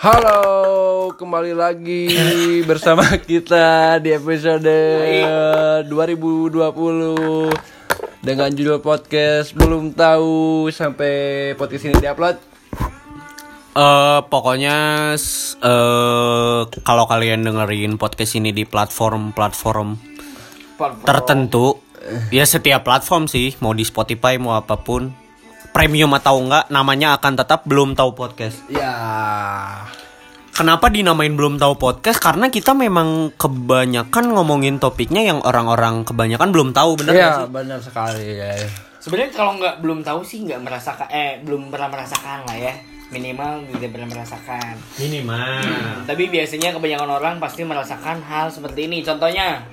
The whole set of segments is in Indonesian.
Halo, kembali lagi bersama kita di episode 2020 dengan judul podcast belum tahu sampai podcast ini diupload. Eh pokoknya eh kalau kalian dengerin podcast ini di platform-platform tertentu, ya setiap platform sih, mau di Spotify mau apa pun, premium atau enggak, namanya akan tetap belum tahu podcast. Ya, Kenapa dinamain belum tahu podcast? Karena kita memang kebanyakan ngomongin topiknya yang orang-orang kebanyakan belum tahu, nggak ya sih? benar sekali ya. Sebenarnya kalau nggak belum tahu sih nggak merasakan eh belum pernah merasakan lah ya minimal tidak pernah merasakan. Minimal. Tapi biasanya kebanyakan orang pasti merasakan hal seperti ini. Contohnya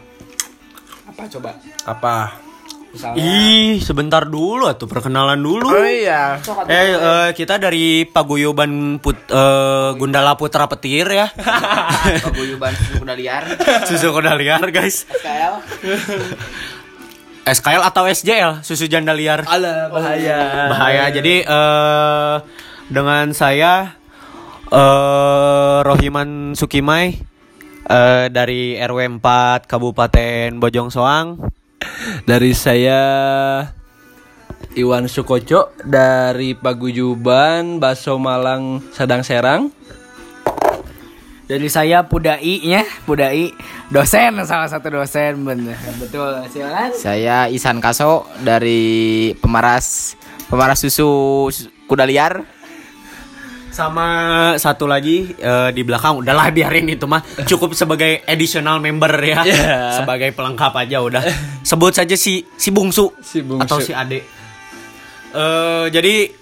apa coba? Apa? Misalnya Ih, sebentar dulu atuh perkenalan dulu. Oh iya. Eh, eh, kita dari Paguyuban Put, eh, Gundala Putra Petir ya. paguyuban suku kuda liar, Susu kuda liar, guys. SKL. SKL atau SJL, susu janda liar. Alah bahaya. Bahaya. Jadi eh dengan saya eh Rohiman Sukimai eh dari RW 4 Kabupaten Bojong Soang. Dari saya Iwan Sukoco dari Paguyuban Baso Malang Sadang Serang. Dari saya Pudai ya, Pudai dosen salah satu dosen bener. Betul, silakan. Saya Isan Kaso dari Pemaras Pemaras Susu Su- Kuda Liar. Sama satu lagi eh, di belakang udahlah biarin itu mah cukup sebagai additional member ya. Iya. Sebagai pelengkap aja udah. Sebut saja si si bungsu, Si bungsu. atau si ade. Eh jadi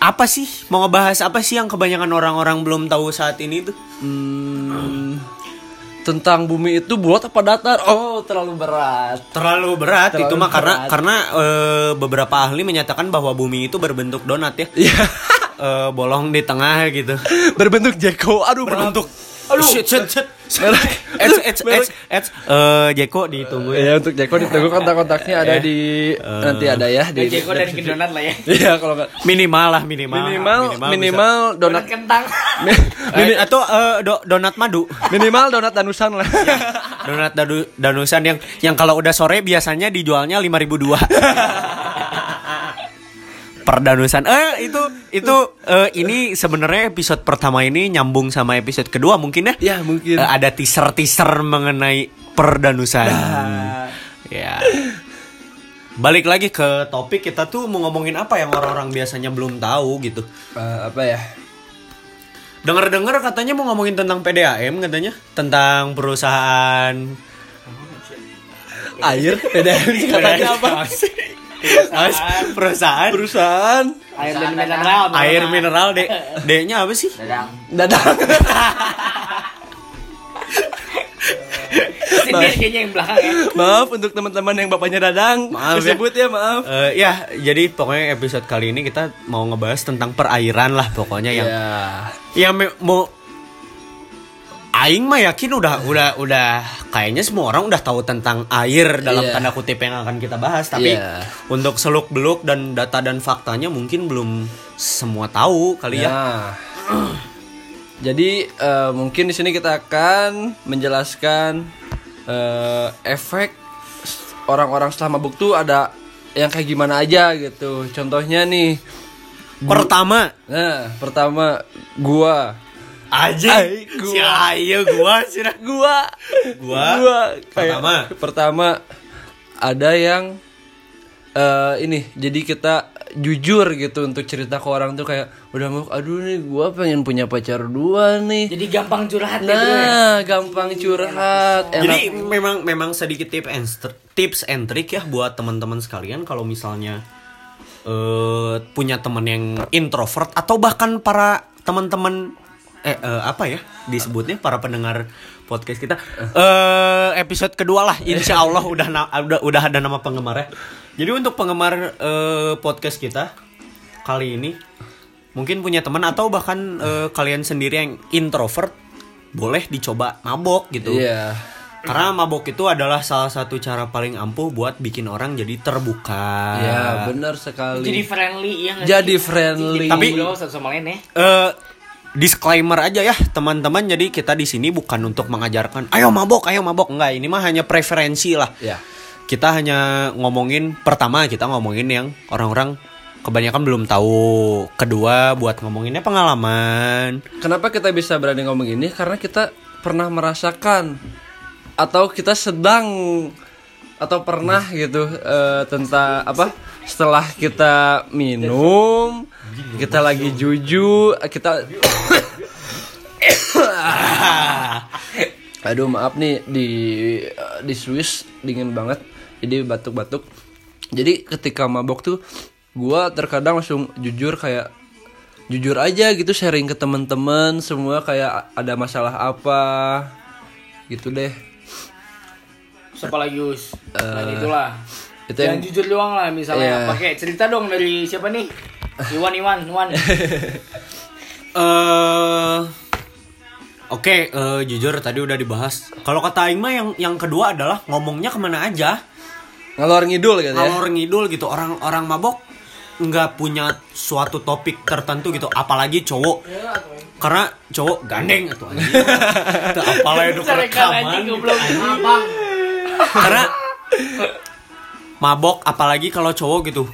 apa sih mau ngebahas apa sih yang kebanyakan orang-orang belum tahu saat ini tuh? Hmm, tentang bumi itu bulat apa datar? Oh, terlalu berat. Terlalu berat Terlalu itu mah karena berat. karena eh, beberapa ahli menyatakan bahwa bumi itu berbentuk donat ya. Iya. Eh, bolong di tengah gitu. Berbentuk Jeko. Aduh, Berbentuk Aduh. shit shit shit. Merek. Eds eds eds eds eh Jeko ditunggu ya. Ya untuk Jeko ditunggu kontak-kontaknya ada di nanti ada ya di. Dari Jeko dan Donat lah ya. Iya kalau nggak Minimal lah minimal. minimal minimal donat Donat kentang. Eh, atau eh, do- donat madu. minimal donat danusan lah. donat dadu, danusan yang yang kalau udah sore biasanya dijualnya 5002. per danusan. Eh itu itu eh, ini sebenarnya episode pertama ini nyambung sama episode kedua mungkin ya. ya mungkin. Eh, ada teaser-teaser mengenai perdanusan. Ya. Balik lagi ke topik kita tuh mau ngomongin apa yang orang-orang biasanya belum tahu gitu. Eh, apa ya? Dengar-dengar katanya mau ngomongin tentang PDAM katanya, tentang perusahaan Air PDAM katanya apa? perusahaan Perusahaan Air dan mineral. air mineral D D-nya apa sih? Dadang. dadang. Sendiri kayaknya yang belakang ya. maaf untuk teman-teman yang bapaknya dadang. Maaf ya. Disebut ya, maaf. Eh, ya, jadi pokoknya episode kali ini kita mau ngebahas tentang perairan lah pokoknya yang Ya. yang mau Aing mah yakin udah udah udah kayaknya semua orang udah tahu tentang air dalam Iya. tanda kutip yang akan kita bahas tapi Iya. untuk seluk beluk dan data dan faktanya mungkin belum semua tahu kali ya. Nah, jadi eh, mungkin di sini kita akan menjelaskan eh, efek orang-orang setelah mabuk tuh ada yang kayak gimana aja gitu. Contohnya nih, Pertama nah pertama gua, aja si ayo gua sih gua, Gua. gua kayak- Pertama. pertama ada yang eh ini jadi kita jujur gitu untuk cerita ke orang tuh kayak udah mau aduh nih gua pengen punya pacar dua nih Jadi gampang curhat ya ya. Nah, gampang curhat. Enak. Jadi memang memang sedikit tips and tips and trick ya buat teman-teman sekalian kalau misalnya eh punya teman yang introvert atau bahkan para teman-teman eh eh, apa ya disebutnya para pendengar podcast kita eh episode kedua lah insya Allah udah na- udah udah ada nama penggemar ya jadi untuk penggemar eh, podcast kita kali ini mungkin punya teman atau bahkan eh, kalian sendiri yang introvert boleh dicoba mabok gitu Iya. Karena mabok itu adalah salah satu cara paling ampuh buat bikin orang jadi terbuka. Ya, benar sekali. Jadi friendly ya Jadi friendly. Jadi Tapi- sama lain ya. Eh, disclaimer aja ya teman-teman. Jadi kita di sini bukan untuk mengajarkan ayo mabok ayo mabok. Enggak ini mah hanya preferensi lah. Ya. kita hanya ngomongin pertama kita ngomongin yang orang-orang kebanyakan belum tahu. Kedua buat ngomonginnya pengalaman. Kenapa kita bisa berani ngomong ini? Karena kita pernah merasakan atau kita sedang atau pernah gitu eh, tentang apa? Setelah kita minum, kita lagi juju, kita Aduh maaf nih di di Swiss dingin banget, jadi batuk-batuk. Jadi ketika mabok tuh, gua terkadang langsung jujur kayak jujur aja gitu sharing ke teman-teman semua kayak ada masalah apa gitu deh. Siapa lagi Us? Selain itulah. itu yang yang- jujur doang lah misalnya. Iya. Pakai cerita dong dari siapa nih? Iwan Iwan Iwan. eh Oke, eh, jujur tadi udah dibahas. Kalau kata Aing mah yang yang kedua adalah ngomongnya ke mana aja, Ngalor ngidul gitu ya. ngalor ngidul gitu. Orang-orang mabok nggak punya suatu topik tertentu gitu, apalagi cowok. Karena cowok gandeng atau anjing. Teu apalah itu rekaman. gitu. Karena mabok apalagi kalau cowok gitu.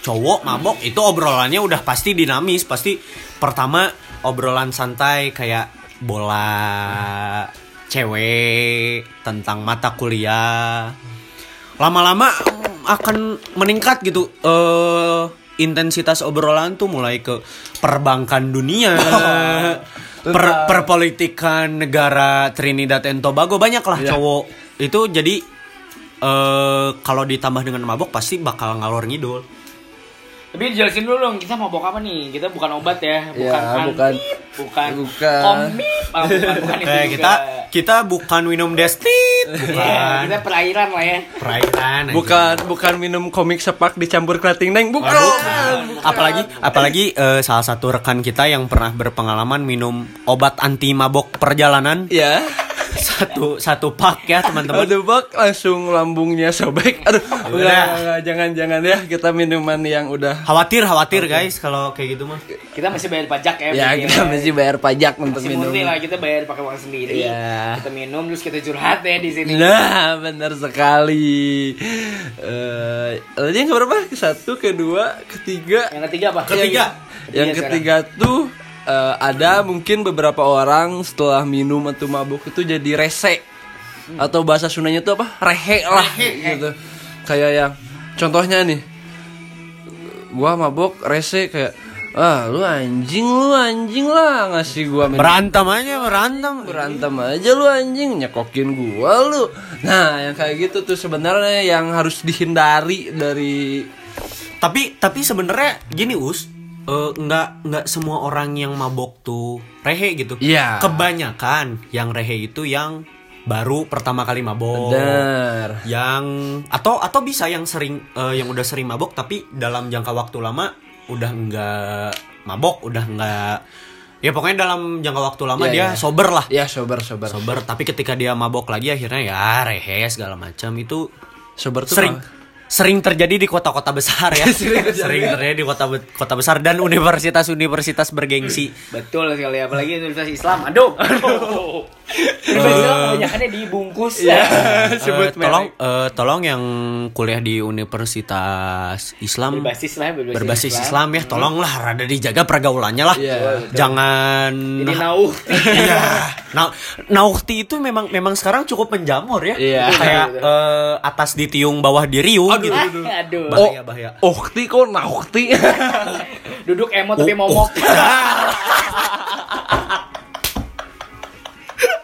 Cowok mabok itu obrolannya udah pasti dinamis, pasti pertama obrolan santai kayak bola cewek tentang mata kuliah. Lama-lama akan meningkat gitu eh intensitas obrolan tuh mulai ke perbankan dunia. per perpolitikan negara Trinidad and Tobago banyak lah cowok. Itu jadi eh kalau ditambah dengan mabok pasti bakal ngalor ngidul. Tapi jelasin dulu dong, kita mabok apa nih? Kita bukan obat ya, bukan Ya, bukan. bukan, Bukan. komip, ah, bukan, bukan itu Eh, juga. kita kita bukan minum destit, Iya, bukan kita perairan lah ya. perairan. aja. Bukan bukan minum komik sepak dicampur kerating neng, bukan. Bukan. Apalagi apalagi eh, salah satu rekan kita yang pernah berpengalaman minum obat anti mabok perjalanan Ya. Satu satu pak ya teman-teman. Aduh bak langsung lambungnya sobek. Aduh, enggak, enggak, enggak, jangan jangan ya kita minuman yang udah Khawatir khawatir guys kalau kayak gitu mah. Kita masih bayar pajak ya. ya kita mesti bayar pajak untuk Masih minum. murni lah kita bayar pakai uang sendiri. Iya. Kita minum terus kita curhat ya di sini. Nah, benar sekali. Eh, tadi yang berapa? Satu, kedua, ketiga. Yang ketiga apa? Ketiga. Yang ketiga tuh eh, ada mungkin beberapa orang setelah minum atau mabuk itu jadi rese. Atau bahasa Sundanya tuh apa? Rehe lah gitu. Kayak yang contohnya nih gua mabuk rese kayak ah lu anjing lu anjing lah ngasih gua minum. Berantem aja berantem. berantem aja lu anjing nyekokin gua lu. Nah yang kayak gitu tuh sebenarnya yang harus dihindari dari Tapi tapi sebenarnya gini us. Eh, nggak nggak semua orang yang mabok tuh rehe gitu. Iya. Kebanyakan yang rehe itu yang baru pertama kali mabok. benar yang atau atau bisa yang sering eh, yang udah sering mabok tapi dalam jangka waktu lama udah nggak mabok udah nggak ya pokoknya dalam jangka waktu lama Iya, dia iya. sober lah ya sober sober sober tapi ketika dia mabok lagi akhirnya ya rehe segala macam itu sober tuh sering sering terjadi di kota-kota besar ya Sering sering, terjadi. di kota kota besar dan universitas-universitas bergengsi Betul sekali apalagi Universitas Islam. Aduh. Universitas Islam kebanyakannya dibungkus. Eh, Sebut tolong merek. eh, tolong yang kuliah di universitas Islam Berbasis lah ya, berbasis, berbasis Islam, ya tolonglah rada dijaga pergaulannya lah Iya, jangan Ini iya nah naukti itu memang memang sekarang cukup menjamur ya Iya. kayak eh, atas ditiung bawah diriung gitu. Aduh. bahaya bahaya. Okti kok naukti Duduk emot tapi momok.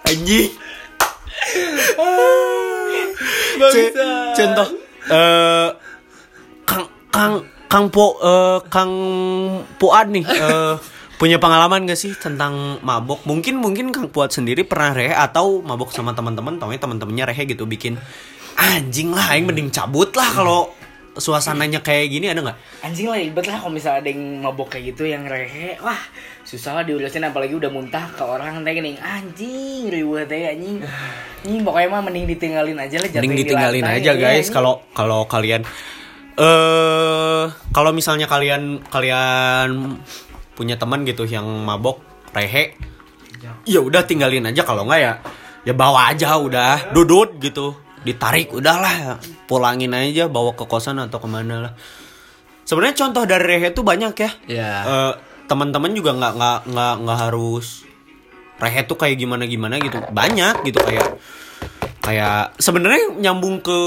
anjing. Nggak C- bisa. contoh eh kang kang kang po eh, kang puad nih eh, punya pengalaman gak sih tentang mabok? Mungkin mungkin kang puad sendiri pernah rehe atau mabok sama teman-teman taunya teman-temannya rehe gitu bikin anjing lah aing mending cabut lah kalau suasananya kayak gini ada nggak Anjing lah ribet lah kalau misalnya ada yang mabok kayak gitu yang rehe. Wah, susah lah diurusin apalagi udah muntah ke orang teh gini. Anjing, ribet teh anjing. Anjing pokoknya mah mending ditinggalin aja lah mending di ditinggalin lantai, aja ya, guys kalau kalau kalian eh kalau misalnya kalian kalian punya teman gitu yang mabok rehe ya udah tinggalin aja kalau nggak ya ya bawa aja udah dudut gitu ditarik udahlah. Pulangin aja bawa ke kosan atau ke mana lah. Sebenarnya contoh dari rehe tuh banyak ya. Ya. Eh, teman-teman juga nggak nggak nggak nggak harus rehe tuh kayak gimana gimana gitu. Banyak gitu kayak kayak sebenarnya nyambung ke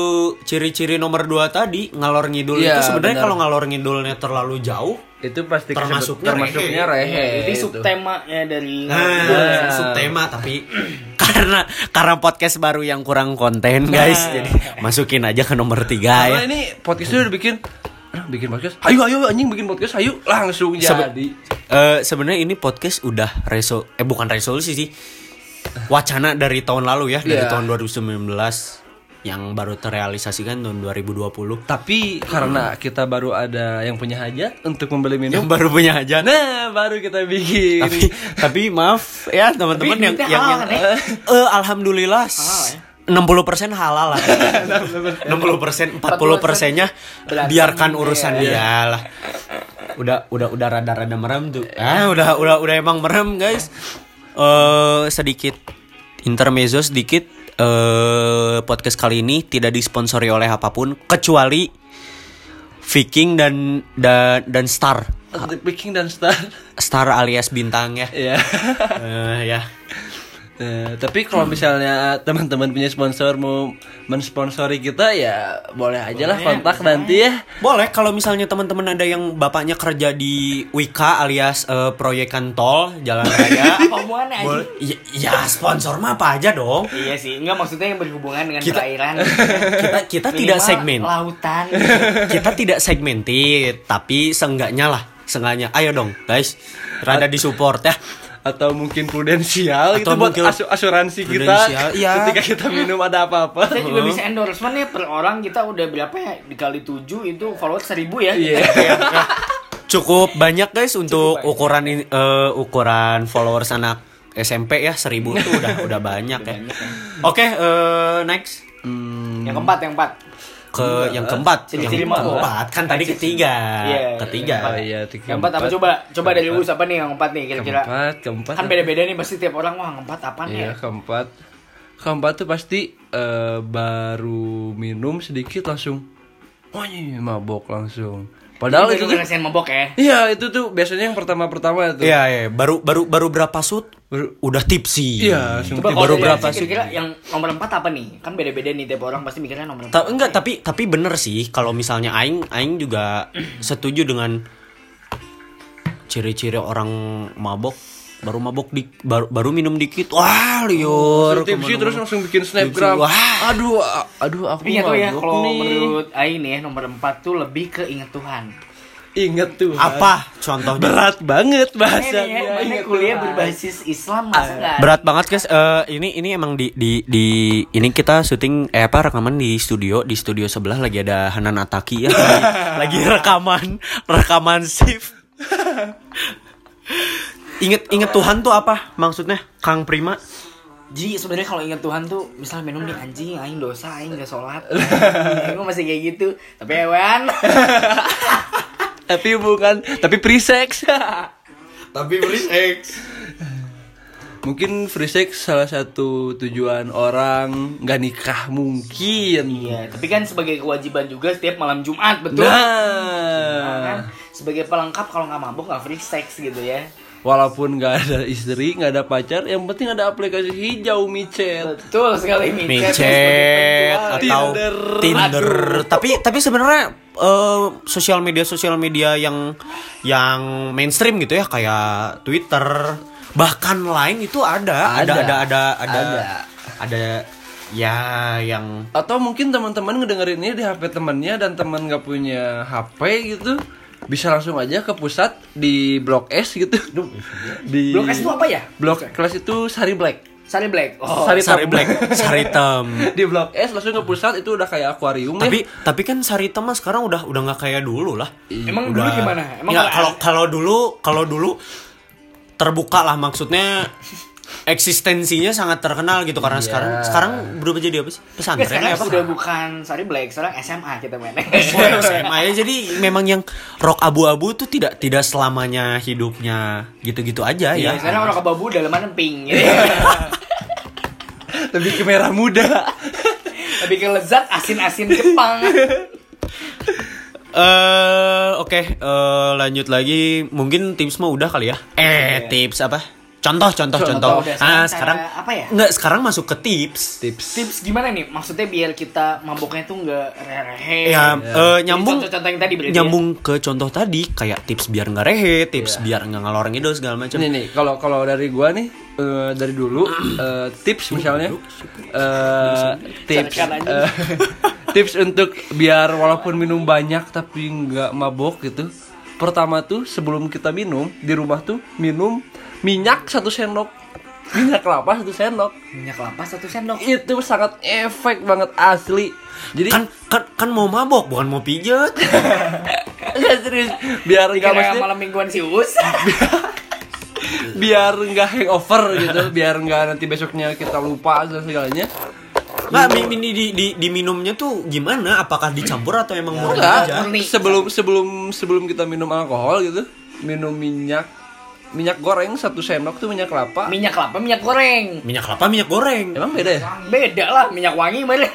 ciri-ciri nomor dua tadi ngalor ngidul Iya, itu sebenarnya benar. kalau ngalor ngidulnya terlalu jauh Itu pasti Termasuknya termasuknya rehe. rehe. Jadi itu. subtema ya dari Nah, subtema tapi karena karena podcast baru yang kurang konten guys, jadi masukin aja ke nomor tiga Karena ya. ini podcastnya udah bikin "Ah, bikin podcast. Ayo ayo anjing bikin podcast, ayo langsung Sebe- jadi. Eh, Sebenarnya ini podcast udah reso eh bukan resolusi sih, wacana dari tahun lalu ya dari Iya. tahun 2019 yang baru terrealisasikan tahun 2020. Tapi karena kita baru ada yang punya hajat untuk membeli Yang minum. baru punya aja. Nah, baru kita bikin. tapi tapi maaf ya teman-teman yang yang, yang kan ya? eh, alhamdulillah Halal ya? 60% halal lah 60% 40 persennya biarkan urusan ya. dia lah udah udah udah rada-rada merem tuh ah udah udah udah emang merem guys eh sedikit intermezzo sedikit eh podcast kali ini tidak disponsori oleh apa pun kecuali Viking dan dan dan Star The Picking dan Star. Star alias bintang ya Iya. Eh, ya Eh, tapi kalau misalnya teman-teman punya sponsor mau mensponsori kita ya boleh aja lah kontak nanti ya. Boleh kalau misalnya teman-teman ada yang bapaknya kerja di Wika alias eh, proyekan tol jalan raya. Apa hubungannya aja? Boleh- ya, ya sponsor mah apa aja dong. Iya sih, enggak maksudnya yang berhubungan dengan Kita- perairan. Kita kita tidak segmen. Lautan. Kita tidak segmented, tapi seenggaknya lah, seenggaknya ayo dong, guys. Rada disupport ya. Atau mungkin prudensial Atau itu buat asu- asuransi kita iya. ketika kita minum ada apa-apa. Kita juga bisa endorsement ya per orang kita udah berapa ya dikali 7 itu follower 1000 ya. Iya. Cukup banyak guys untuk ukuran ini- eh, ukuran followers anak SMP ya 1000 tuh udah udah banyak ya. Oke, eh, next. Yang keempat, yang keempat. Ke yang keempat yang lima keempat kan tadi ketiga Iya, ketiga Oh iya, Yang keempat apa coba? Coba dari lu apa nih yang keempat nih kira-kira? Keempat, keempat. Kan beda-beda nih pasti tiap orang wah keempat apaan Iya, ya? keempat. Keempat tuh pasti eh, baru minum sedikit langsung wah mabok langsung. Padahal itu itu tuh ngerasain mabok ya. Iya, itu tuh biasanya yang pertama-pertama tuh. Iya, iya, baru baru baru berapa shoot? Udah tipsi. Iya, Coba baru berapa sih? Kira-kira yang nomor empat apa nih? Kan beda-beda nih tiap orang pasti mikirnya nomor empat. Ta- enggak, tapi tapi bener sih kalau misalnya aing aing juga setuju dengan ciri-ciri orang mabok baru mabok di baru, baru minum dikit wah liur tipsi ke mana-mana. terus langsung bikin snapgram. Wah. Aduh, aduh aku tahu ya kalau nih. menurut Ain ya nomor empat tuh lebih ke inget Tuhan. Ingat tuh. apa contohnya Berat banget Ini bahasanya. ya, mana Ingat kuliah Tuhan. berbasis Islam masa nggak? berat banget guys Eh, ini ini emang di di di ini kita syuting eh apa rekaman di studio di studio sebelah lagi ada Hanan Ataki ya lagi, lagi rekaman rekaman shift inget inget Tuhan tuh apa maksudnya Kang Prima Jadi sebenarnya kalau ingat Tuhan tuh misal minum nih anjing, aing dosa, aing gak sholat, aing masih kayak gitu. Tapi hewan, Tapi bukan, tapi free sex. tapi beri X Mungkin free sex salah satu tujuan orang nggak nikah mungkin. iya. Tapi kan sebagai kewajiban juga setiap malam Jumat betul. Nah, kan? Sebagai pelengkap kalau nggak mabuk nggak free sex gitu ya. Walaupun nggak ada istri, nggak ada pacar, yang penting ada aplikasi hijau micet. Betul sekali micet. micet atau Tinder. Tinder. Tapi tapi sebenarnya eh, sosial media sosial media yang yang mainstream gitu ya kayak Twitter bahkan lain itu ada ada Ada. ada ada ada Ada. ada, ya yang Atau mungkin teman-teman ngedengerin ini di HP temannya dan teman nggak punya HP gitu, bisa langsung aja ke pusat di Blok S gitu. Di Blok S itu apa ya? Blok kelas itu Sari Black. Sari Black. Oh, Sari Sari Hitam. Black Saritem di Blok S langsung ke pusat itu udah kayak akuarium tapi ya. tapi kan Saritem mah sekarang udah udah nggak kayak dulu lah Emang dulu Udah- gimana? Emang kalau kalau dulu kalau dulu terbuka lah maksudnya eksistensinya sangat terkenal gitu karena sekarang sekarang berubah jadi apa sih pesantren sekarang ya apa sudah bukan sorry Black, sekarang SMA kita main. Oh, SMA ya jadi memang yang rock abu-abu tuh tidak tidak selamanya hidupnya gitu-gitu aja Iya, ya sekarang orang kebabu dalaman pink gitu. Lebih ke merah muda. Lebih ke lezat asin-asin Jepang. Eh oke eh, lanjut lagi mungkin tips mah udah kali ya eh tips apa contoh contoh contoh, Udah, ah sekarang apa ya? nggak sekarang masuk ke tips Tips. Tips gimana nih? Maksudnya biar kita maboknya tuh nggak rehe. ya eh, nyambung contoh-contoh yang tadi berarti ya? nyambung ke contoh tadi kayak tips biar nggak rehe tips biar nggak ngalor ngidul segala macam Nih nih, kalau kalau dari gua nih eh, dari dulu eh, tips misalnya eh, tips eh, tips untuk biar walaupun minum banyak tapi nggak mabok gitu. Pertama tuh sebelum kita minum di rumah tuh minum minyak satu sendok. Minyak kelapa satu sendok. Minyak kelapa satu sendok. itu sangat efek banget asli. Jadi kan kan kan mau mabok bukan mau pijet. Nggak serius. Biar nggak maksudnya malam mingguan si Us. biar nggak hangover gitu. Biar nggak nanti besoknya kita lupa dan segalanya. Nggak mi- mi- di, di, diminumnya tuh gimana? Apakah dicampur atau emang murni aja? Sebelum sebelum sebelum kita minum alkohol gitu minum minyak minyak goreng satu sendok tuh minyak kelapa? Minyak kelapa, minyak goreng. minyak kelapa minyak goreng. Emang beda ya? Beda lah, minyak wangi mana?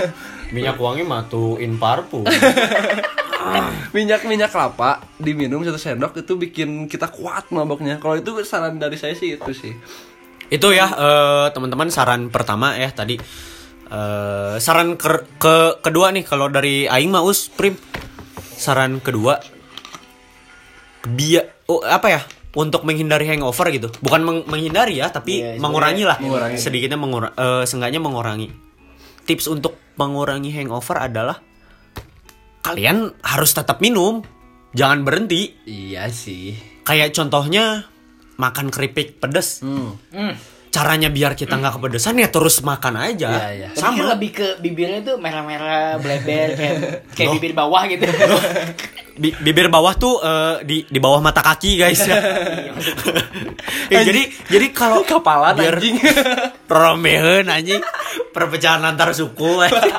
minyak wangi matu in parfum. Minyak minyak kelapa diminum satu sendok itu bikin kita kuat maboknya. Kalau itu saran dari saya sih itu sih. Itu ya eh, teman-teman saran pertama ya tadi. Eh, saran ke, ke kedua nih kalau dari Aing Maus Prim. Saran kedua. Biar oh, apa ya untuk menghindari hangover gitu. Bukan meng- menghindari ya tapi Iya, mengurangi lah. mengurangi. sedikitnya mengurangi seenggaknya mengurangi. Tips untuk mengurangi hangover adalah kalian harus tetap minum. Jangan berhenti. Iya sih. Kayak contohnya makan keripik pedes. Hmm. Hmm. Caranya biar kita nggak kepedesan ya terus makan aja Iya, iya. Tapi sama lebih ke bibirnya tuh merah-merah, bleber kayak kayak bibir bawah gitu. Bi- bibir bawah tuh eh, di di bawah mata kaki guys ya. Ya, jadi jadi kalau Kapalan, biar anjing. romeun anjing perpecahan antar suku anjing.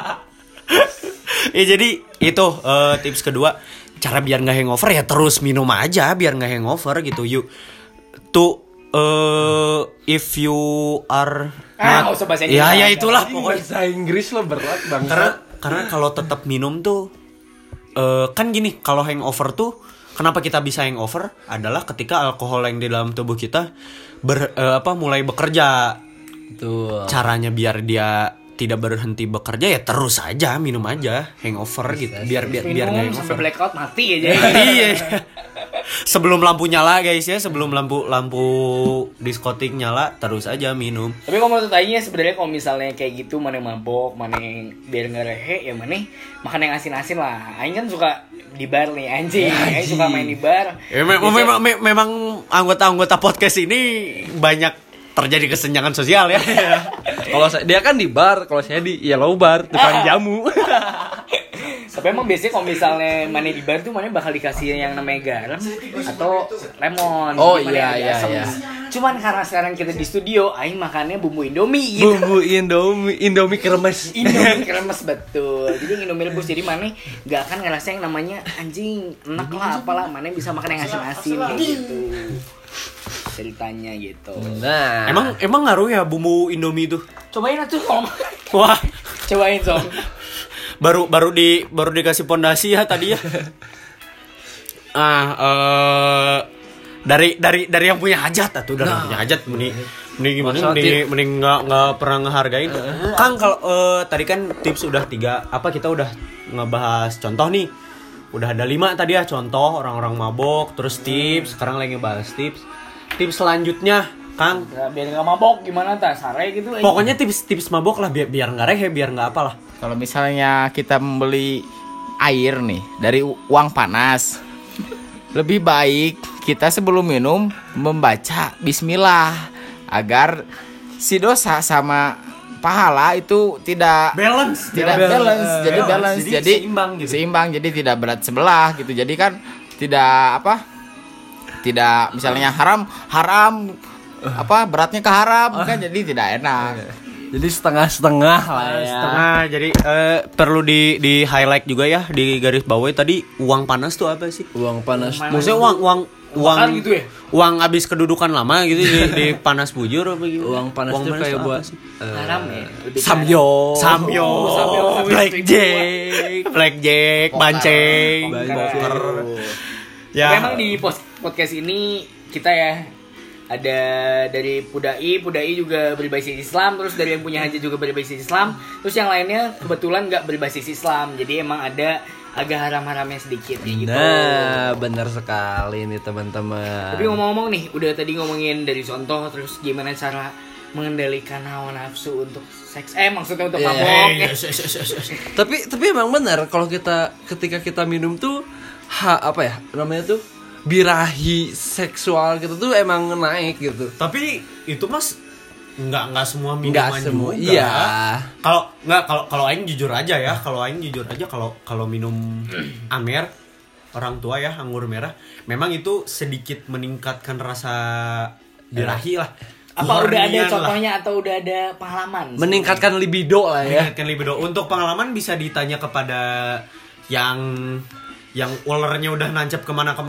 ya jadi itu eh, tips kedua cara biar nggak hangover ya terus minum aja biar nggak hangover gitu yuk tuh eh if you are Ah, not- usah bahasa ya Indonesia. ya itulah. pokoknya bahasa Inggris lo berat banget karena karena kalau tetap minum tuh eh kan gini kalau hangover tuh kenapa kita bisa hangover? Adalah ketika alkohol yang di dalam tubuh kita ber eh, apa mulai bekerja. Tuh caranya biar dia tidak berhenti bekerja ya terus aja minum aja hangover gitu. biar biar biar nggak Minum hangover. sampai blackout mati aja. iya sebelum lampu nyala guys ya sebelum lampu lampu diskotik nyala terus aja minum Tapi kalau menurut Aing ya sebenarnya kalau misalnya kayak gitu mana yang mabok, mana yang biar nggak rehe, ya mana makan yang asin-asin lah. Aing kan suka di bar nih anjing. Aing suka main di bar. Ya, me- Biasanya- memang, me- memang anggota-anggota podcast ini banyak terjadi kesenjangan sosial ya. kalau saya dia kan di bar kalau saya di yellow bar tukang jamu Tapi emang biasanya kalau misalnya mana di bar tuh mana bakal dikasih yang namanya garam atau lemon. Oh, iya, iya, iya. Cuman karena sekarang kita di studio, Aing makannya bumbu Indomie gitu. bumbu indomie indomie kremes Indomie kremes betul. Jadi Indomie rebus jadi mana nggak akan ngerasa yang namanya anjing enak lah apalah mana bisa makan yang asin-asin kayak gitu. Ceritanya gitu. nah emang emang ngaruh ya bumbu Indomie itu? Cobain atuh Om. Wah, Cobain Som. Baru baru di baru dikasih pondasi ya tadi ya. Ah, eh dari dari dari yang punya hajat atau dari yang punya hajat mending mending gimana? Mending mending nggak nggak pernah ngehargain. Kang kalau eh, tadi kan tips udah tiga apa kita udah ngebahas contoh nih. Udah ada lima tadi ya contoh orang-orang mabok terus tips sekarang lagi ngebahas tips. Tips selanjutnya kang. Ya, biar nggak mabok gimana tas sare gitu. Pokoknya tips tips mabok lah biar biar nggak rehe biar nggak apalah Kalau misalnya kita membeli air nih dari uang panas, lebih baik kita sebelum minum membaca Bismillah agar si dosa sama pahala itu tidak balance tidak Balance. balance, jadi balance, jadi, jadi seimbang gitu seimbang, jadi tidak berat sebelah gitu. Jadi kan tidak apa? Tidak misalnya haram haram apa beratnya ke haram kan jadi tidak enak. Jadi setengah-setengah lah ya. Setengah jadi eh, perlu di di highlight juga ya di garis bawah tadi uang panas tuh apa sih? Uang panas. Maksudnya uang uang uang Makan gitu ya? uang habis kedudukan lama gitu di, di panas bujur apa gitu. Uang panas tuh kayak apa buat sih? haram ya samyo. Samyo, Samyo, blackjack, blackjack, banceng, Banceng. poker. Ya. Memang di podcast ini kita ya ada dari Pudai, Pudai juga berbasis Islam, terus dari yang punya hajat juga berbasis Islam, terus yang lainnya kebetulan nggak berbasis Islam, jadi emang ada agak haram-haramnya sedikit gitu. Nah, benar sekali nih teman-teman. Tapi ngomong-ngomong nih, udah tadi ngomongin dari contoh, terus gimana cara mengendalikan hawa nafsu untuk seks, eh maksudnya untuk Iya. mabok. ya. tapi tapi emang benar kalau kita ketika kita minum tuh ha, apa ya namanya tuh birahi seksual gitu tuh emang naik gitu. Tapi itu mas nggak nggak semua Nggak minuman semua, juga. iya. Kalau nggak kalau kalau Aing jujur aja ya, kalau Aing jujur aja kalau kalau minum amer orang tua ya anggur merah, memang itu sedikit meningkatkan rasa birahi lah. Apa udah ada Kehornian lah. contohnya atau udah ada pengalaman? Meningkatkan libido lah ya. Meningkatkan libido. Untuk pengalaman bisa ditanya kepada yang yang ulernya udah nancep ke mana ke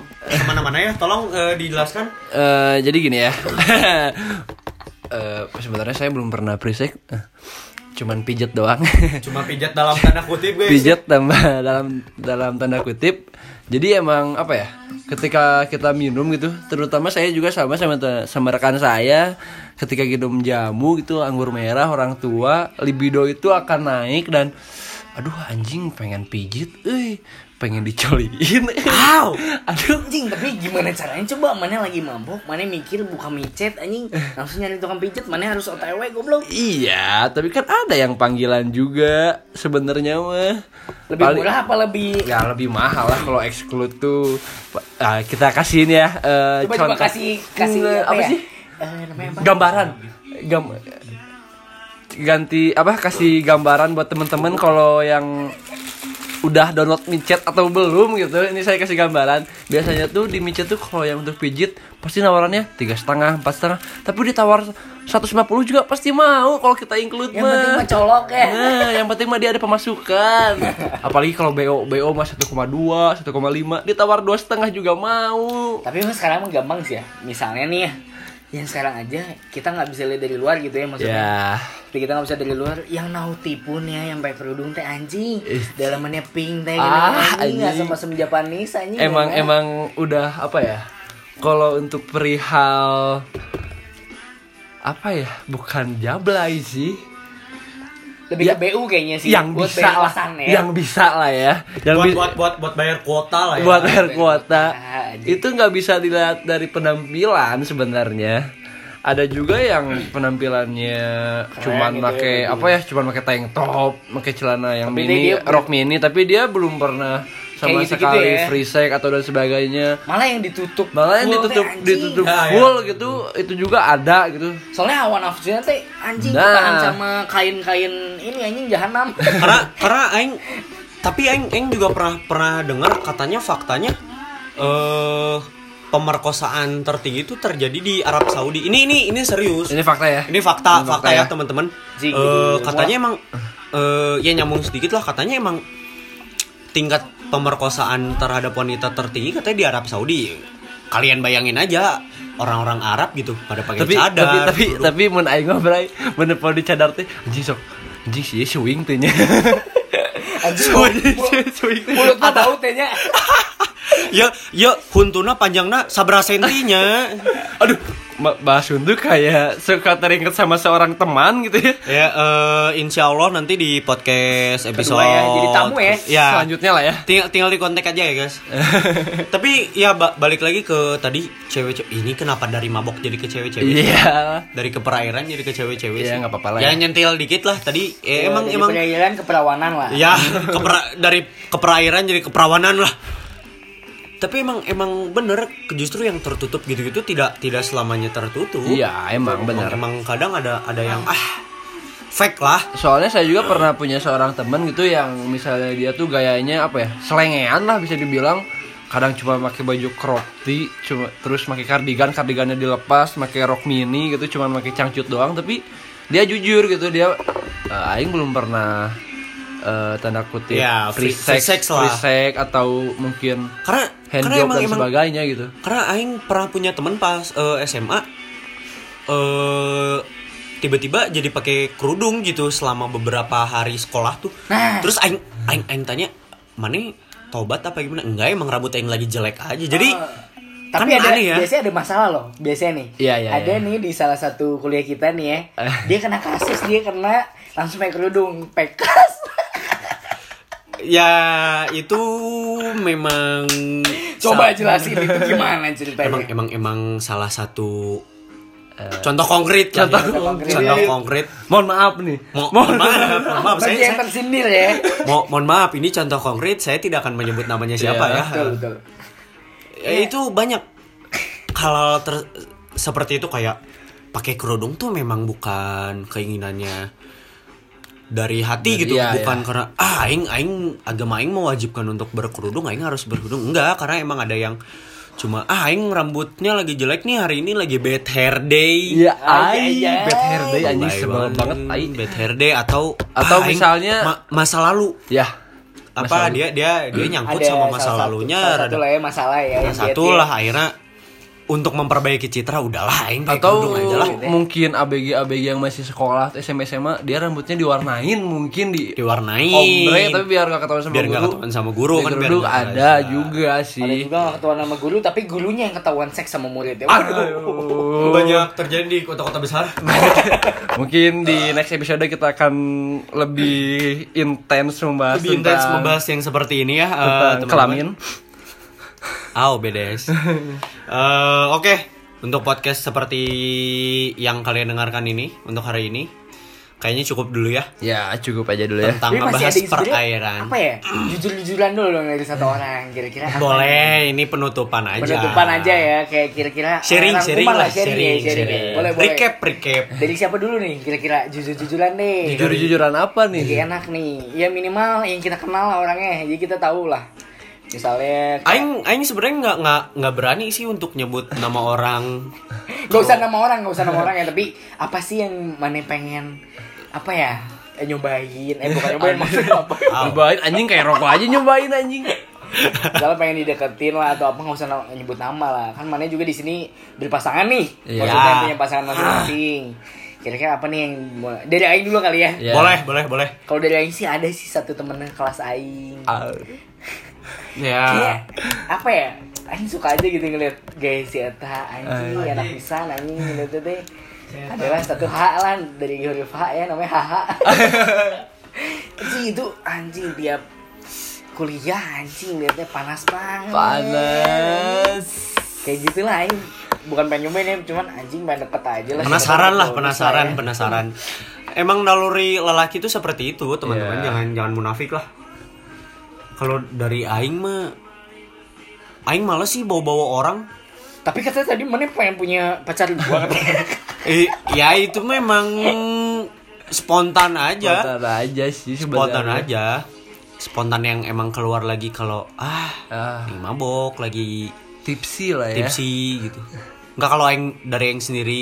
mana-mana ya. Tolong eh, dijelaskan. Eh, jadi gini ya. Eh, sebenarnya saya belum pernah prisek. Cuman pijet doang. Cuma pijat dalam tanda kutip guys. pijat tambah dalam dalam tanda kutip jadi emang apa ya ketika kita minum gitu terutama saya juga sama sama sama rekan saya ketika minum jamu gitu anggur merah orang tua libido itu akan naik dan aduh anjing pengen pijit eh pengen dicoliin Au. aduh Anjing, tapi gimana caranya coba mana lagi mabok, mana mikir buka micet anjing, langsung nyari tukang pijet, mana harus OTW goblok. iya tapi kan ada yang panggilan juga sebenarnya mah Lebih Paling- murah apa lebih Ya lebih mahal lah kalau exclude tuh. Ah, kita kasihin ya eh, Coba coba contoh. kasih kasih Hmm, apa, ya? sih? Eh, apa? Gambaran. Gam ganti apa kasih gambaran buat temen-temen kalau yang udah download micet atau belum gitu ini saya kasih gambaran biasanya tuh di micet tuh kalau yang untuk pijit pasti nawarannya tiga setengah empat setengah tapi ditawar 150 juga pasti mau kalau kita include Yang penting mah. mah colok ya. Nah, yang penting mah dia ada pemasukan. Apalagi kalau BO BO mah 1,2, 1,5, ditawar dua setengah juga mau. Tapi sekarang mah gampang sih ya. Misalnya nih ya, yang sekarang aja kita nggak bisa lihat dari luar gitu ya maksudnya. Ya, Tapi kita nggak bisa dari luar. Yang nauti pun ya, yang pakai kerudung teh anjing. Dalamannya pink teh Ah, anjing. Nggak sama sem Japanese anjing. emang ya, emang udah apa ya? Kalau untuk perihal apa ya? Bukan jablay sih. Lebih ya, ke BU kayaknya sih. yang buat bisa lah, ya. yang bisa lah ya. Yang buat, bi- buat buat buat bayar kuota lah ya. buat bayar kuota Ah, anjing. itu nggak bisa dilihat dari penampilan sebenarnya ada juga yang penampilannya cuman gitu ya, pakai gitu. apa ya cuman pakai tank top pakai celana yang Tapi mini dia- rok mini tapi dia belum pernah sama Kayak gitu-gitu sekali ya. free sex atau dan sebagainya Malah yang ditutup. malah yang ditutup anjing. ditutup Ya, ya. full gitu itu juga ada gitu Soalnya hawa nafsunya teh anjing Nah. ketahan sama kain-kain ini anjing jahanam. karena karena aing tapi aing aing juga pernah pernah dengar katanya faktanya eh pemerkosaan tertinggi itu terjadi di Arab Saudi. Ini ini ini serius. ini fakta ya Ini fakta, Ini fakta, fakta ya ya. teman-teman. Eh, gitu. katanya emang eh ya nyambung sedikit lah katanya emang tingkat pemerkosaan terhadap wanita tertinggi katanya di Arab Saudi. Kalian bayangin aja orang-orang Arab gitu pada pakai tapi cadar. tapi tapi tapi mun aing bray mun podo di cadar teh anjing sok anjing sih swing teh nya Anjing. swing teh Mulut mah bau tehnya. ya ya huntuna panjangna sabra sentinya. Aduh, bahas untuk kayak suka teringat sama seorang teman gitu ya. Ya, eh, insya Allah nanti di podcast episode ya, jadi tamu ya. Ya, Selanjutnya lah ya. tinggal tinggal di kontak aja ya guys. Tapi ya ba- balik lagi ke tadi cewek-cewek ini kenapa dari mabok jadi ke cewek-cewek? Iya. Dari keperairan jadi ke cewek-cewek Iya, sih. nggak apa-apa lah Ya ya. nyentil dikit lah tadi. Eh, emang Dari emang perairan ke perawanan lah. ya kepera- dari keperairan jadi keperawanan lah. Tapi emang emang bener justru yang tertutup gitu-gitu tidak tidak selamanya tertutup. Iya, emang benar. Emang kadang ada ada yang ah fake lah. Soalnya saya juga pernah punya seorang teman gitu yang misalnya dia tuh gayanya apa ya? Selengean lah bisa dibilang. kadang cuma pakai baju crop tee cuma terus pakai kardigan kardigannya dilepas pakai rok mini gitu cuma pakai cangcut doang tapi dia jujur gitu dia "Eh, aing belum pernah eh, tanda kutip Ya, free, free- free sex, sex lah. free sex atau mungkin Karena hand karena job emang dan emang sebagainya gitu karena aing pernah punya teman pas eh, SMA eh tiba-tiba jadi pakai kerudung gitu selama beberapa hari sekolah tuh. Nah. Terus aing aing aing tanya, "Mana tobat apa gimana?" Enggak, emang rambut aing lagi jelek aja. Jadi Tapi kan ada aneh ya. biasanya ada masalah loh. Biasanya nih. Iya, iya, ada iya. nih di salah satu kuliah kita nih ya. dia kena kasus, dia kena langsung pakai kerudung, pekas. Ya itu memang Coba sa- jelasin itu gimana ceritanya. Emang emang emang salah satu contoh konkret contoh ya. konkret. contoh konkret mohon maaf nih Mo- mohon maaf, mohon maaf. Saya, saya- tersindir ya. mo- mohon maaf, ini contoh konkret. Saya tidak akan menyebut namanya siapa Iya, ya. Betul, betul. Ya, itu banyak hal ter- seperti itu kayak pakai kerudung tuh memang bukan keinginannya dari hati Dari- gitu, iya, bukan iya. karena ah aing aing agama aing mewajibkan untuk berkerudung, aing harus berkerudung. Enggak, karena emang ada yang cuma ah aing rambutnya lagi jelek nih hari ini lagi bad hair day. Iya, Ay, ay, ay, bad hair day anjing Lebay sebel banget, ay. bad hair day atau Atau ah, aing misalnya- ma- masa lalu Ya, apa Masa lalu. dia dia dia nyangkut Ada sama masa salah satu- lalunya salah rada satu lah ya masalah ya. Nah, satu dia- lah akhirnya untuk memperbaiki citra udahlah aing atau aja lah mungkin ABG ABG yang masih sekolah SMP SMA dia rambutnya diwarnain mungkin di diwarnain ombre tapi biar gak ketahuan sama Biar guru nggak ketahuan sama guru, kan, biar ada ada. juga Ada sih juga gak ketahuan sama guru, tapi gurunya yang ketahuan seks sama murid ya. Aduh. banyak terjadi di kota-kota besar mungkin di next episode kita akan lebih intens membahas lebih intens membahas yang seperti ini ya teman-teman. kelamin Aw bedes Eh, Oke Untuk podcast seperti Yang kalian dengarkan ini Untuk hari ini Kayaknya cukup dulu ya ya cukup aja dulu ya Tentang ngebahas ada yang sebenarnya perairan Apa ya? Jujur-jujuran dulu dong dari satu orang. Kira-kira nih? Boleh Ini penutupan aja Penutupan aja ya, kayak kira-kira Sharing, sharing lah sharing, ya, sharing, sharing. sharing. Boleh, boleh. Recap, recap Dari siapa dulu nih? Kira-kira jujur-jujuran deh. jujur-jujuran apa nih Jadi enak nih. Ya minimal yang kita kenal lah orangnya, jadi kita tahu lah. Misalnya kayak- Aing, Aing sebenarnya nggak nggak nggak berani sih untuk nyebut nama orang. Gak usah nama orang, gak usah nama orang ya, tapi apa sih yang mana pengen apa ya? Eh, nyobain, eh bukan nyobain maksudnya apa? Nyobain anjing kayak rokok aja nyobain anjing Misalnya pengen dideketin lah atau apa nggak usah nyebut nama lah. Kan mana juga di sini berpasangan nih. Iya. Maksudnya punya pasangan masing-masing. Kira-kira apa nih yang dari Aing dulu kali ya? Ya. Boleh, boleh, boleh. Kalau dari Aing sih ada sih satu temennya kelas Aing. Ah, Ya. Kayak apa ya? Aing suka aja gitu ngeliat gaya si Eta anjing Anjing. enak bisa anjing ngeliat teh adalah satu H lah dari huruf H ya namanya HH anjing itu anjing dia kuliah anjing liatnya panas banget panas kayak gitu lah Aing bukan pengen nyobain ya cuman anjing pengen deket aja lah Penasaran lah, penasaran, ya. penasaran. Emang naluri lelaki itu seperti itu, teman-teman. Iya. Jangan jangan munafik lah. Kalau dari Aing mah Aing males sih bawa-bawa orang. tapi katanya tadi mana pengen punya pacar dua katanya. Eh, ya itu memang spontan aja. spontan aja sih Spontan sebenarnya. aja. Spontan yang emang keluar lagi kalau ah, ah lagi mabok, lagi tipsi lah ya tipsi gitu. Enggak kalau aing dari aing sendiri,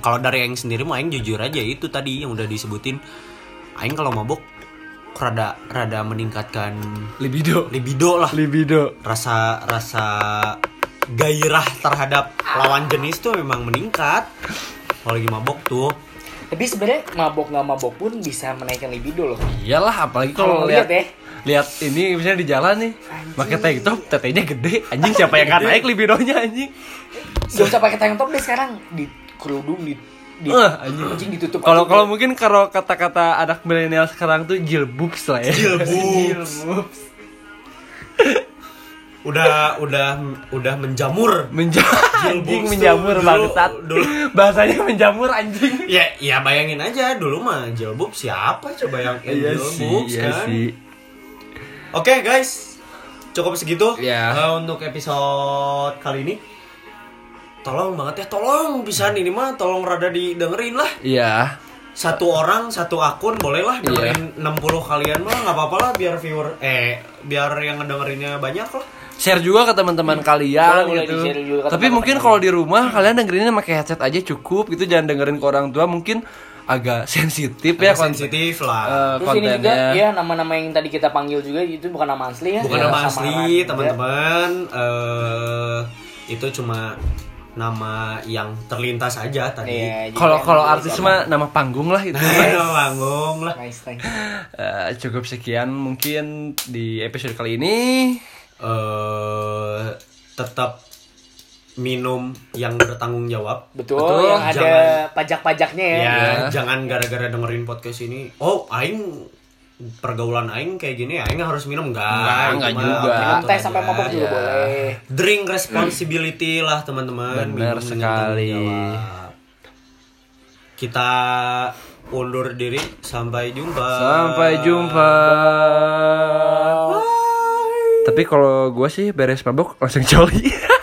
kalau dari aing sendiri mah aing jujur aja itu tadi yang udah disebutin. Aing kalau mabok rada rada meningkatkan libido libido lah. libido Rasa rasa gairah terhadap lawan jenis tuh memang meningkat. Kalau lagi mabok tuh. tapi sebenarnya mabok nggak mabok pun bisa menaikkan libido loh iyalah apalagi Kalau lihat lihat ya. lihat ini misalnya di jalan nih pakai tank top tetenya gede anjing siapa yang gak naik libidonya anjing Gak usah pakai tank top deh sekarang di kerudung di di Eh, anjing. anjing ditutup kalau kalau mungkin kalau kata-kata anak milenial sekarang tuh jilbubs lah ya Jilbubs. Jilbubs. Udah udah udah menjamur. menjamur anjing Jilbubs menjamur dulu- bangsat dulu. bahasanya menjamur anjing Ya, ya bayangin aja dulu mah jilbub siapa coba yang iya jilbub sih iya kan? sih Oke guys, cukup segitu Ya. Eh, untuk episode kali ini. Tolong banget ya, tolong bisa ini mah tolong rada didengerin lah. iya Satu orang satu akun boleh lah Iya. dengerin 60 kalian mah nggak apa-apa lah biar viewer eh biar yang ngedengerinnya banyak lah. share juga ke teman-teman kalian Boleh, boleh gitu. di-share juga ke Tapi teman-teman mungkin kalau di rumah kalian dengerinnya pakai headset aja cukup gitu jangan dengerin ke orang tua mungkin agak sensitif ya Agak konten sensitif lah. eh, Terus ini juga kontennya. ya nama-nama yang tadi kita panggil juga itu bukan nama asli ya. Bukan Ya, nama asli, teman-teman. eh itu cuma nama yang terlintas aja tadi. Iya, Kalau emang kalau gitu. artis mah nama panggung lah itu. Nama panggung lah. Nice, Eh, cukup sekian mungkin di episode kali ini. eh tetap minum yang bertanggung jawab. Betul, Betul, yang ada jangan- pajak-pajaknya ya. Ya, jangan gara-gara dengerin podcast ini. Oh, aing pergaulan aing kayak gini, aing harus minum enggak? Enggak, enggak juga. Minum teh sampai mabok juga Ya. boleh. Drink responsibility lah teman-teman. Benar sekali. Kita undur diri. Sampai jumpa. Sampai jumpa. Tapi kalau gue sih beres mabok langsung coli.